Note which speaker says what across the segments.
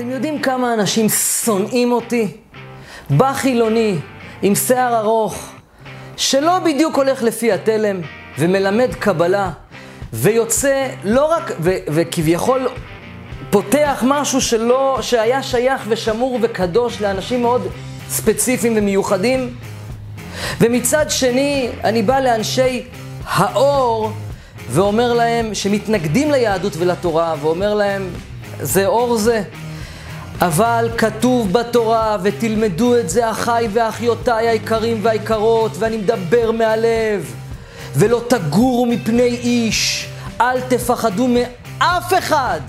Speaker 1: אתם יודעים כמה אנשים שונאים אותי? בא חילוני עם שיער ארוך, שלא בדיוק הולך לפי התלם, ומלמד קבלה, ויוצא לא רק, ו, וכביכול פותח משהו שלא, שהיה שייך ושמור וקדוש לאנשים מאוד ספציפיים ומיוחדים, ומצד שני, אני בא לאנשי האור ואומר להם, שמתנגדים ליהדות ולתורה, ואומר להם, זה אור זה. אבל כתוב בתורה, ותלמדו את זה אחיי ואחיותיי היקרים והיקרות, ואני מדבר מהלב, ולא תגורו מפני איש, אל תפחדו מאף אחד.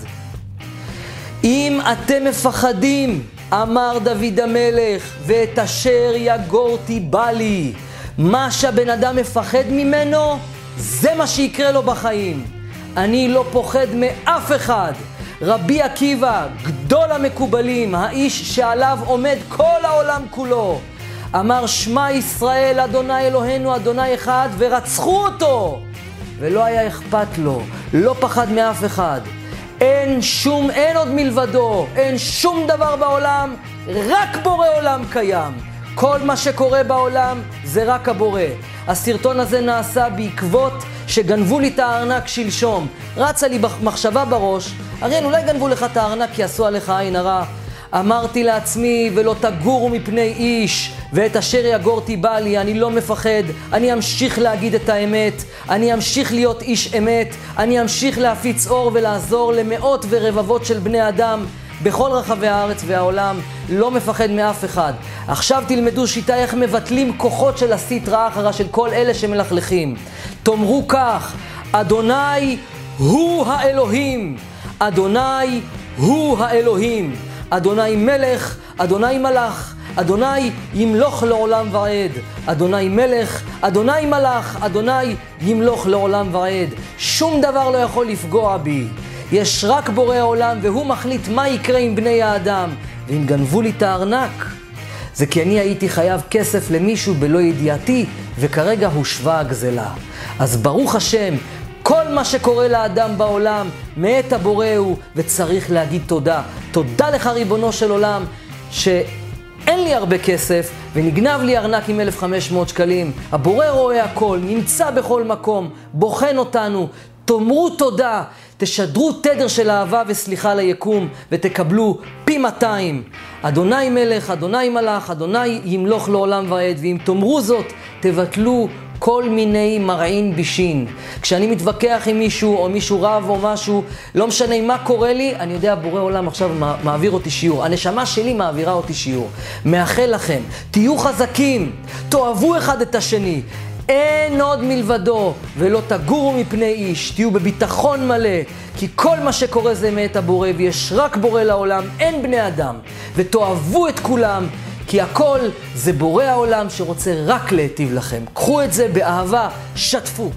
Speaker 1: אם אתם מפחדים, אמר דוד המלך, ואת אשר יגורתי בא לי. מה שהבן אדם מפחד ממנו, זה מה שיקרה לו בחיים. אני לא פוחד מאף אחד. רבי עקיבא, גדול המקובלים, האיש שעליו עומד כל העולם כולו, אמר שמע ישראל, אדוני אלוהינו, אדוני אחד, ורצחו אותו. ולא היה אכפת לו, לא פחד מאף אחד. אין שום, אין עוד מלבדו, אין שום דבר בעולם, רק בורא עולם קיים. כל מה שקורה בעולם זה רק הבורא. הסרטון הזה נעשה בעקבות שגנבו לי את הארנק שלשום. רצה לי מחשבה בראש, אריאל, אולי גנבו לך את הארנק כי עשו עליך עין הרע. אמרתי לעצמי, ולא תגורו מפני איש, ואת אשר יגורתי בא לי, אני לא מפחד, אני אמשיך להגיד את האמת, אני אמשיך להיות איש אמת, אני אמשיך להפיץ אור ולעזור למאות ורבבות של בני אדם בכל רחבי הארץ והעולם, לא מפחד מאף אחד. עכשיו תלמדו שיטה איך מבטלים כוחות של הסטרא אחרא של כל אלה שמלכלכים. תאמרו כך, אדוני הוא האלוהים, אדוני הוא האלוהים, אדוני מלך, אדוני מלאך, אדוני ימלוך לעולם ועד, אדוני מלך, אדוני מלאך, אדוני ימלוך לעולם ועד. שום דבר לא יכול לפגוע בי. יש רק בורא עולם, והוא מחליט מה יקרה עם בני האדם. ואם גנבו לי את הארנק, זה כי אני הייתי חייב כסף למישהו בלא ידיעתי, וכרגע הושבה הגזלה. אז ברוך השם, כל מה שקורה לאדם בעולם, מאת הבורא הוא, וצריך להגיד תודה. תודה לך, ריבונו של עולם, שאין לי הרבה כסף, ונגנב לי ארנק עם 1,500 שקלים. הבורא רואה הכל, נמצא בכל מקום, בוחן אותנו. תאמרו תודה, תשדרו תדר של אהבה וסליחה ליקום, ותקבלו פי 200. אדוני מלך, אדוני מלאך, אדוני ימלוך לעולם ועד, ואם תאמרו זאת, תבטלו כל מיני מרעין בישין. כשאני מתווכח עם מישהו, או מישהו רב או משהו, לא משנה מה קורה לי, אני יודע, בורא עולם עכשיו מעביר אותי שיעור. הנשמה שלי מעבירה אותי שיעור. מאחל לכם, תהיו חזקים, תאהבו אחד את השני. אין עוד מלבדו, ולא תגורו מפני איש, תהיו בביטחון מלא, כי כל מה שקורה זה מאת הבורא, ויש רק בורא לעולם, אין בני אדם. ותאהבו את כולם, כי הכל זה בורא העולם שרוצה רק להיטיב לכם. קחו את זה באהבה, שתפו.